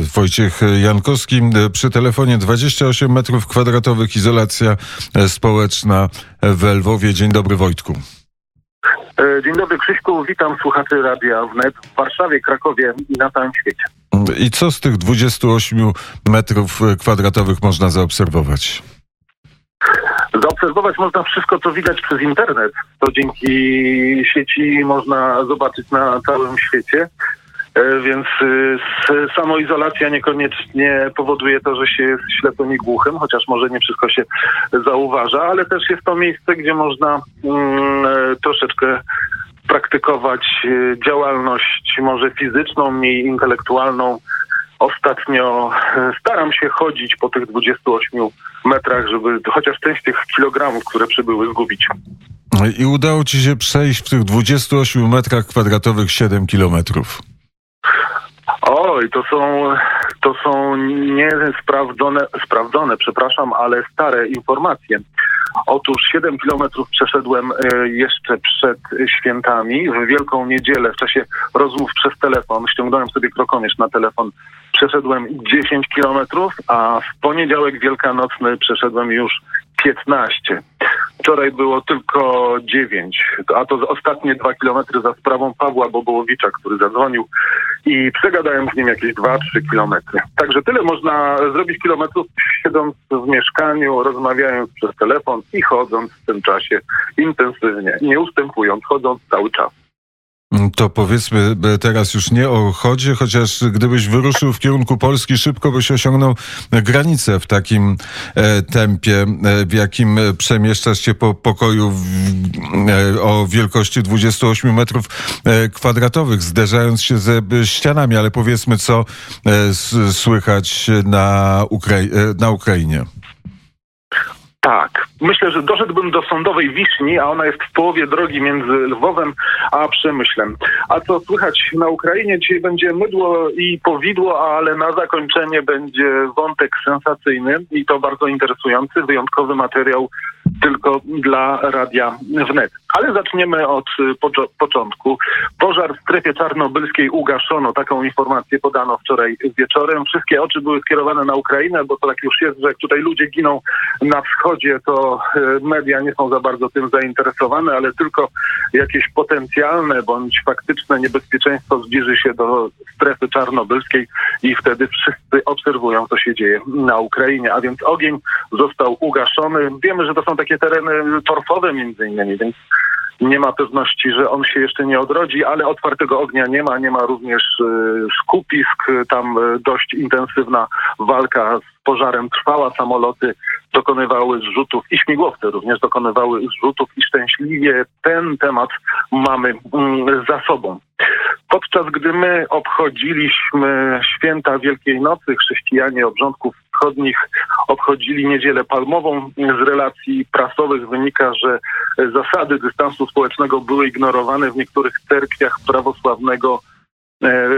Wojciech Jankowski przy telefonie 28 metrów kwadratowych izolacja społeczna w Lwowie. Dzień dobry Wojtku. E, dzień dobry Krzyśku, witam słuchaczy Radia Wnet w Warszawie, Krakowie i na całym świecie. I co z tych 28 metrów kwadratowych można zaobserwować? Zaobserwować można wszystko, co widać przez internet. To dzięki sieci można zobaczyć na całym świecie. E, więc y, samoizolacja niekoniecznie powoduje to, że się jest ślepym i głuchym, chociaż może nie wszystko się zauważa, ale też jest to miejsce, gdzie można mm, e, troszeczkę praktykować y, działalność może fizyczną i intelektualną. Ostatnio e, staram się chodzić po tych 28 metrach, żeby chociaż część tych kilogramów, które przybyły, zgubić. I udało ci się przejść w tych 28 metrach kwadratowych 7 kilometrów. Oj, to są, to są niesprawdzone, sprawdzone, przepraszam, ale stare informacje. Otóż 7 kilometrów przeszedłem e, jeszcze przed świętami. W Wielką Niedzielę w czasie rozmów przez telefon ściągnąłem sobie krokomierz na telefon. Przeszedłem 10 kilometrów, a w poniedziałek wielkanocny przeszedłem już 15. Wczoraj było tylko 9, a to ostatnie dwa kilometry za sprawą Pawła Bobołowicza, który zadzwonił i przegadałem z nim jakieś 2-3 kilometry. Także tyle można zrobić kilometrów, siedząc w mieszkaniu, rozmawiając przez telefon i chodząc w tym czasie intensywnie, nie ustępując, chodząc cały czas. To powiedzmy teraz już nie o chodzie, chociaż gdybyś wyruszył w kierunku Polski, szybko byś osiągnął granicę w takim e, tempie, e, w jakim przemieszczasz się po pokoju e, o wielkości 28 metrów e, kwadratowych, zderzając się ze ścianami, ale powiedzmy, co e, słychać na, Ukrai e, na Ukrainie. Tak. Myślę, że doszedłbym do sądowej Wiszni, a ona jest w połowie drogi między Lwowem a Przemyślem. A co słychać na Ukrainie? Dzisiaj będzie mydło i powidło, ale na zakończenie będzie wątek sensacyjny i to bardzo interesujący, wyjątkowy materiał tylko dla Radia Wnet. Ale zaczniemy od y, początku. Pożar w strefie czarnobylskiej ugaszono. Taką informację podano wczoraj wieczorem. Wszystkie oczy były skierowane na Ukrainę, bo to tak już jest, że jak tutaj ludzie giną na wschodzie, to y, media nie są za bardzo tym zainteresowane, ale tylko jakieś potencjalne bądź faktyczne niebezpieczeństwo zbliży się do strefy czarnobylskiej i wtedy wszyscy obserwują, co się dzieje na Ukrainie. A więc ogień został ugaszony. Wiemy, że to są takie tereny torfowe między innymi, więc nie ma pewności, że on się jeszcze nie odrodzi, ale otwartego ognia nie ma. Nie ma również y, skupisk. Tam y, dość intensywna walka z pożarem trwała. Samoloty dokonywały zrzutów i śmigłowce również dokonywały zrzutów i szczęśliwie ten temat mamy mm, za sobą. Podczas gdy my obchodziliśmy święta Wielkiej Nocy, chrześcijanie obrządków wschodnich obchodzili niedzielę palmową. Z relacji prasowych wynika, że zasady dystansu społecznego były ignorowane w niektórych cerkwiach prawosławnego E,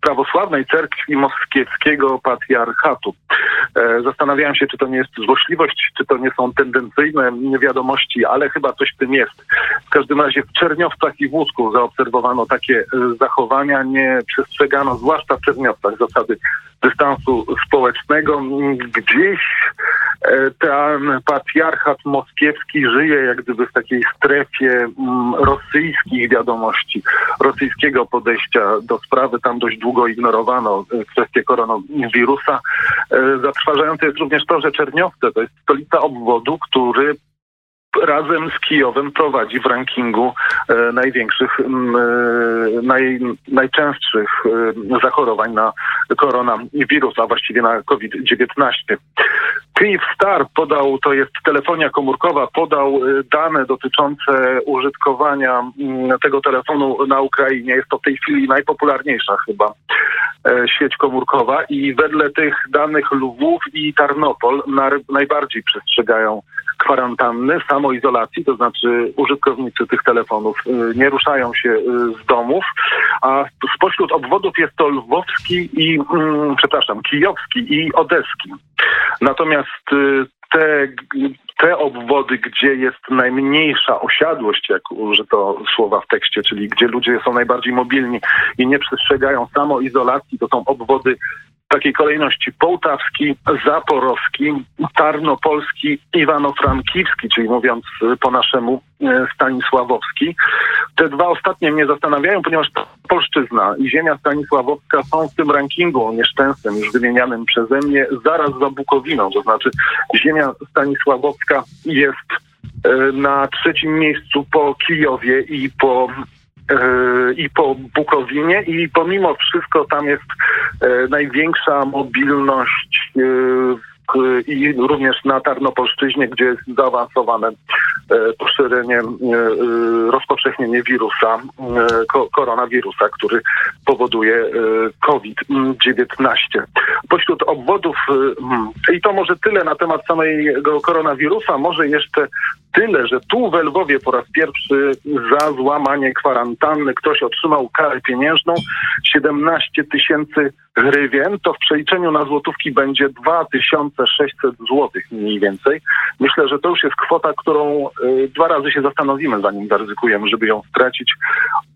prawosławnej cerkwi moskiewskiego patriarchatu. E, zastanawiałem się, czy to nie jest złośliwość, czy to nie są tendencyjne wiadomości, ale chyba coś w tym jest. W każdym razie w Czerniowcach i Włódzku zaobserwowano takie e, zachowania, nie przestrzegano, zwłaszcza w Czerniowcach, zasady dystansu społecznego. Gdzieś ten patriarchat moskiewski żyje jak gdyby w takiej strefie rosyjskich wiadomości, rosyjskiego podejścia do sprawy. Tam dość długo ignorowano e, kwestię koronawirusa. E, zatrważające jest również to, że Czerniowce to jest stolica obwodu, który razem z Kijowem prowadzi w rankingu e, największych, e, naj, najczęstszych e, zachorowań na koronawirus, a właściwie na COVID-19. Star podał, to jest telefonia komórkowa, podał dane dotyczące użytkowania tego telefonu na Ukrainie. Jest to w tej chwili najpopularniejsza chyba sieć komórkowa i wedle tych danych Lwów i Tarnopol najbardziej przestrzegają kwarantanny, samoizolacji, to znaczy użytkownicy tych telefonów y, nie ruszają się y, z domów, a spośród obwodów jest to lwowski i, mm, przepraszam, kijowski i odeski. Natomiast y, te, te obwody, gdzie jest najmniejsza osiadłość, jak użyto słowa w tekście, czyli gdzie ludzie są najbardziej mobilni i nie przestrzegają samoizolacji, to są obwody takiej kolejności Połtawski, Zaporowski, Tarnopolski, Iwano-Frankiwski, czyli mówiąc po naszemu Stanisławowski. Te dwa ostatnie mnie zastanawiają, ponieważ polszczyzna i ziemia Stanisławowska są w tym rankingu nieszczęsnym, już wymienianym przeze mnie, zaraz za Bukowiną. To znaczy ziemia Stanisławowska jest e, na trzecim miejscu po Kijowie i po i po Bukowinie i pomimo wszystko tam jest e, największa mobilność i również na Tarnopolszczyźnie, gdzie jest zaawansowane E, poszerzenie, e, e, rozpowszechnienie wirusa, koronawirusa, który powoduje COVID-19. Pośród obwodów, i to może tyle na temat samego koronawirusa, może jeszcze tyle, że tu w Lwowie po raz pierwszy za złamanie kwarantanny ktoś otrzymał karę pieniężną 17 tysięcy hrywien, to w przeliczeniu na złotówki będzie 2600 złotych mniej więcej. Myślę, że to już jest kwota, którą y, dwa razy się zastanowimy, zanim zaryzykujemy, żeby ją stracić.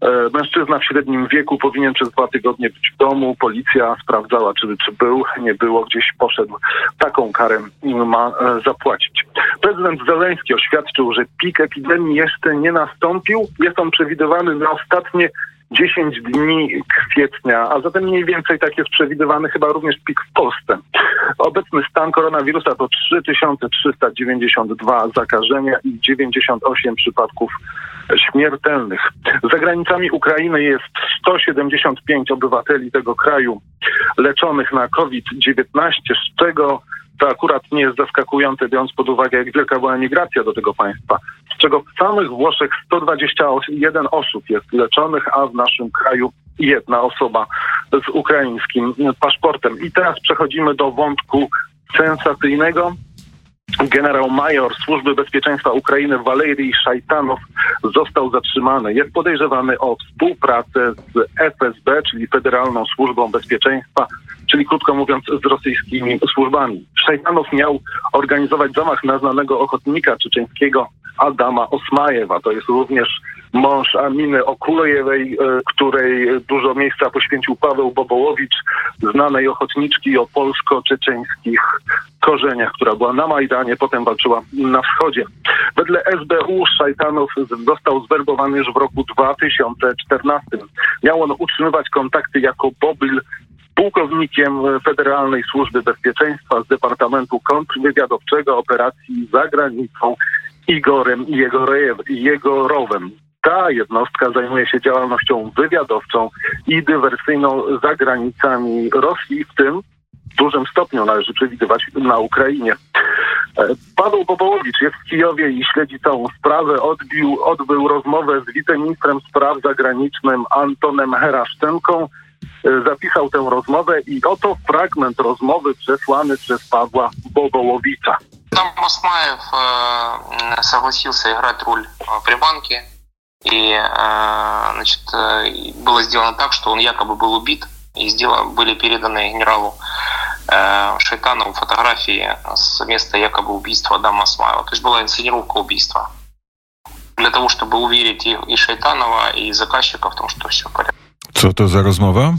Y, mężczyzna w średnim wieku powinien przez dwa tygodnie być w domu. Policja sprawdzała, czy, czy był, nie było, gdzieś poszedł. Taką karę ma y, zapłacić. Prezydent Zeleński oświadczył, że pik epidemii jeszcze nie nastąpił. Jest on przewidywany na ostatnie 10 dni kwietnia, a zatem mniej więcej tak jest przewidywany chyba również pik w Polsce. Obecny stan koronawirusa to 3392 zakażenia i 98 przypadków śmiertelnych. Za granicami Ukrainy jest 175 obywateli tego kraju leczonych na COVID-19, z czego to akurat nie jest zaskakujące, biorąc pod uwagę, jak wielka była emigracja do tego państwa, z czego w samych Włoszech 121 osób jest leczonych, a w naszym kraju jedna osoba z ukraińskim paszportem. I teraz przechodzimy do wątku sensacyjnego. Generał major Służby Bezpieczeństwa Ukrainy Walerii Szajtanow został zatrzymany. Jest podejrzewany o współpracę z FSB, czyli Federalną Służbą Bezpieczeństwa czyli krótko mówiąc z rosyjskimi służbami. Szajtanow miał organizować zamach na znanego ochotnika czeczeńskiego Adama Osmajewa. To jest również mąż Aminy Okulejewej, e, której dużo miejsca poświęcił Paweł Bobołowicz, znanej ochotniczki o polsko-czeczeńskich korzeniach, która była na Majdanie, potem walczyła na wschodzie. Wedle SBU Szajtanow został zwerbowany już w roku 2014. Miał on utrzymywać kontakty jako bobil pułkownikiem Federalnej Służby Bezpieczeństwa z Departamentu Kontrwywiadowczego Operacji za granicą Igorem Jegorowem Ta jednostka zajmuje się działalnością wywiadowczą i dywersyjną za granicami Rosji, w tym w dużym stopniu należy przewidywać na Ukrainie. E, Paweł Bobołowicz jest w Kijowie i śledzi całą sprawę. Odbił, odbył rozmowę z wiceministrem spraw zagranicznych Antonem Heraszczenką E, zapisał tę rozmowę i oto fragment rozmowy przesłany przez Pawła Bobołowicza. Там Осмаев э, согласился играть роль э, приманки, и э, значит, э, было сделано так, что он якобы был убит, и сделано, были переданы генералу э, Шайтанову фотографии с места якобы убийства Адама Осмаева. То есть была инсценировка убийства. Для того, чтобы уверить и, и Шайтанова, и заказчика в том, что все в порядке. Co to za rozmowa?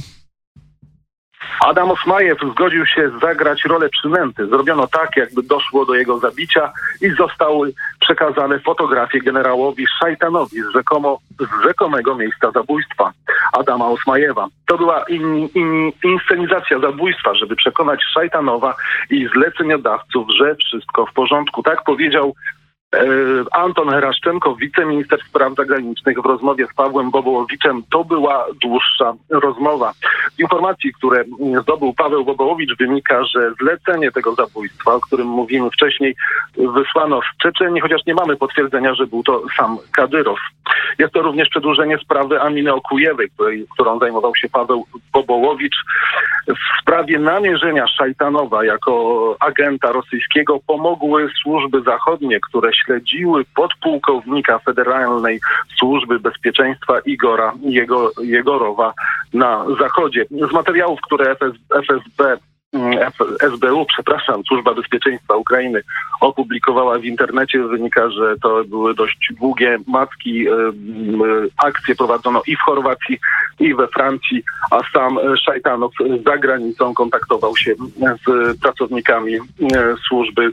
Adam Osmajew zgodził się zagrać rolę przynęty. Zrobiono tak, jakby doszło do jego zabicia i zostały przekazane fotografie generałowi Szajtanowi z, rzekomo, z rzekomego miejsca zabójstwa Adama Osmajewa. To była in, in, inscenizacja zabójstwa, żeby przekonać Szajtanowa i zleceniodawców, że wszystko w porządku. Tak powiedział Anton Heraszczenko, wiceminister spraw zagranicznych w rozmowie z Pawłem Bobołowiczem. To była dłuższa rozmowa. Z informacji, które zdobył Paweł Bobołowicz wynika, że zlecenie tego zabójstwa, o którym mówimy wcześniej, wysłano z Czeczeni, chociaż nie mamy potwierdzenia, że był to sam Kadyrow. Jest to również przedłużenie sprawy Aminy Okujewej, której, którą zajmował się Paweł Bobołowicz. W sprawie namierzenia Szajtanowa jako agenta rosyjskiego pomogły służby zachodnie, które śledziły podpułkownika Federalnej Służby Bezpieczeństwa Igora Jego, Jegorowa na zachodzie. Z materiałów, które FS, FSB SBU, przepraszam, Służba Bezpieczeństwa Ukrainy opublikowała w internecie. Wynika, że to były dość długie matki. Akcje prowadzono i w Chorwacji, i we Francji, a sam Szajtanow za granicą kontaktował się z pracownikami służby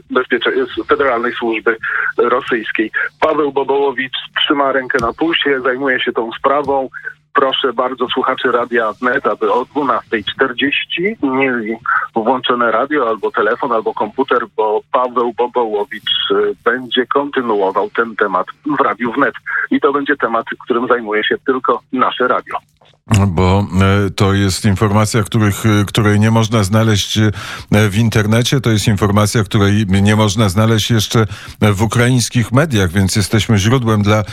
Federalnej Służby Rosyjskiej. Paweł Bobołowicz trzyma rękę na pulsie, zajmuje się tą sprawą proszę bardzo słuchaczy Radia Wnet, aby o 12.40 mieli włączone radio albo telefon, albo komputer, bo Paweł Bobołowicz y, będzie kontynuował ten temat w Radiu Wnet. I to będzie temat, którym zajmuje się tylko nasze radio. Bo e, to jest informacja, których, e, której nie można znaleźć e, w internecie. To jest informacja, której nie można znaleźć jeszcze w ukraińskich mediach, więc jesteśmy źródłem dla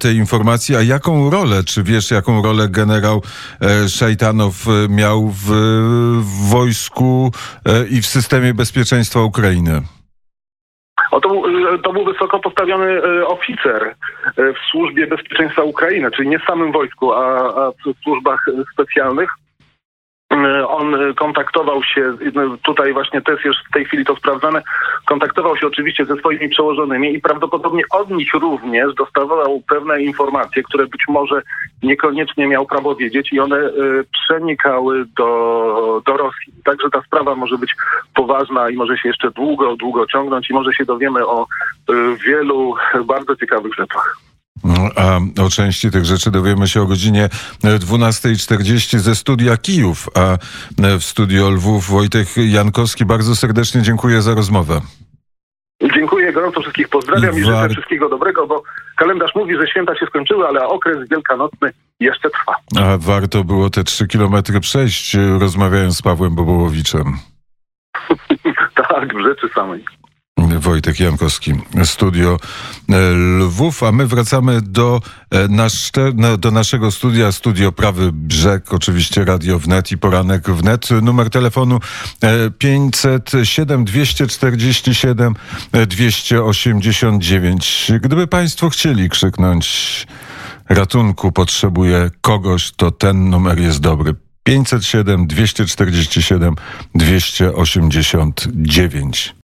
tej informacji. A jaką rolę, czy wiesz, jaką rolę generał Szajtanow miał w, w wojsku i w systemie bezpieczeństwa Ukrainy? O, to, był, to był wysoko postawiony oficer w służbie bezpieczeństwa Ukrainy, czyli nie w samym wojsku, a, a w służbach specjalnych. On kontaktował się, tutaj właśnie też jest w tej chwili to sprawdzane, kontaktował się oczywiście ze swoimi przełożonymi i prawdopodobnie od nich również dostawał pewne informacje, które być może niekoniecznie miał prawo wiedzieć i one przenikały do, do Rosji. Także ta sprawa może być poważna i może się jeszcze długo, długo ciągnąć i może się dowiemy o wielu bardzo ciekawych rzeczach. A o części tych rzeczy dowiemy się o godzinie 12.40 ze studia Kijów, a w studio Lwów Wojtek Jankowski. Bardzo serdecznie dziękuję za rozmowę. Dziękuję, gorąco wszystkich pozdrawiam i, i życzę wszystkiego dobrego, bo kalendarz mówi, że święta się skończyły, ale okres wielkanocny jeszcze trwa. A warto było te trzy kilometry przejść, rozmawiając z Pawłem Bobołowiczem. tak, w rzeczy samej. Wojtek Jankowski, studio e, Lwów, a my wracamy do, e, nasz, do naszego studia, studio Prawy Brzeg, oczywiście Radio Wnet i Poranek Wnet. Numer telefonu 507 247 289. Gdyby Państwo chcieli krzyknąć ratunku, potrzebuje kogoś, to ten numer jest dobry. 507 247 289.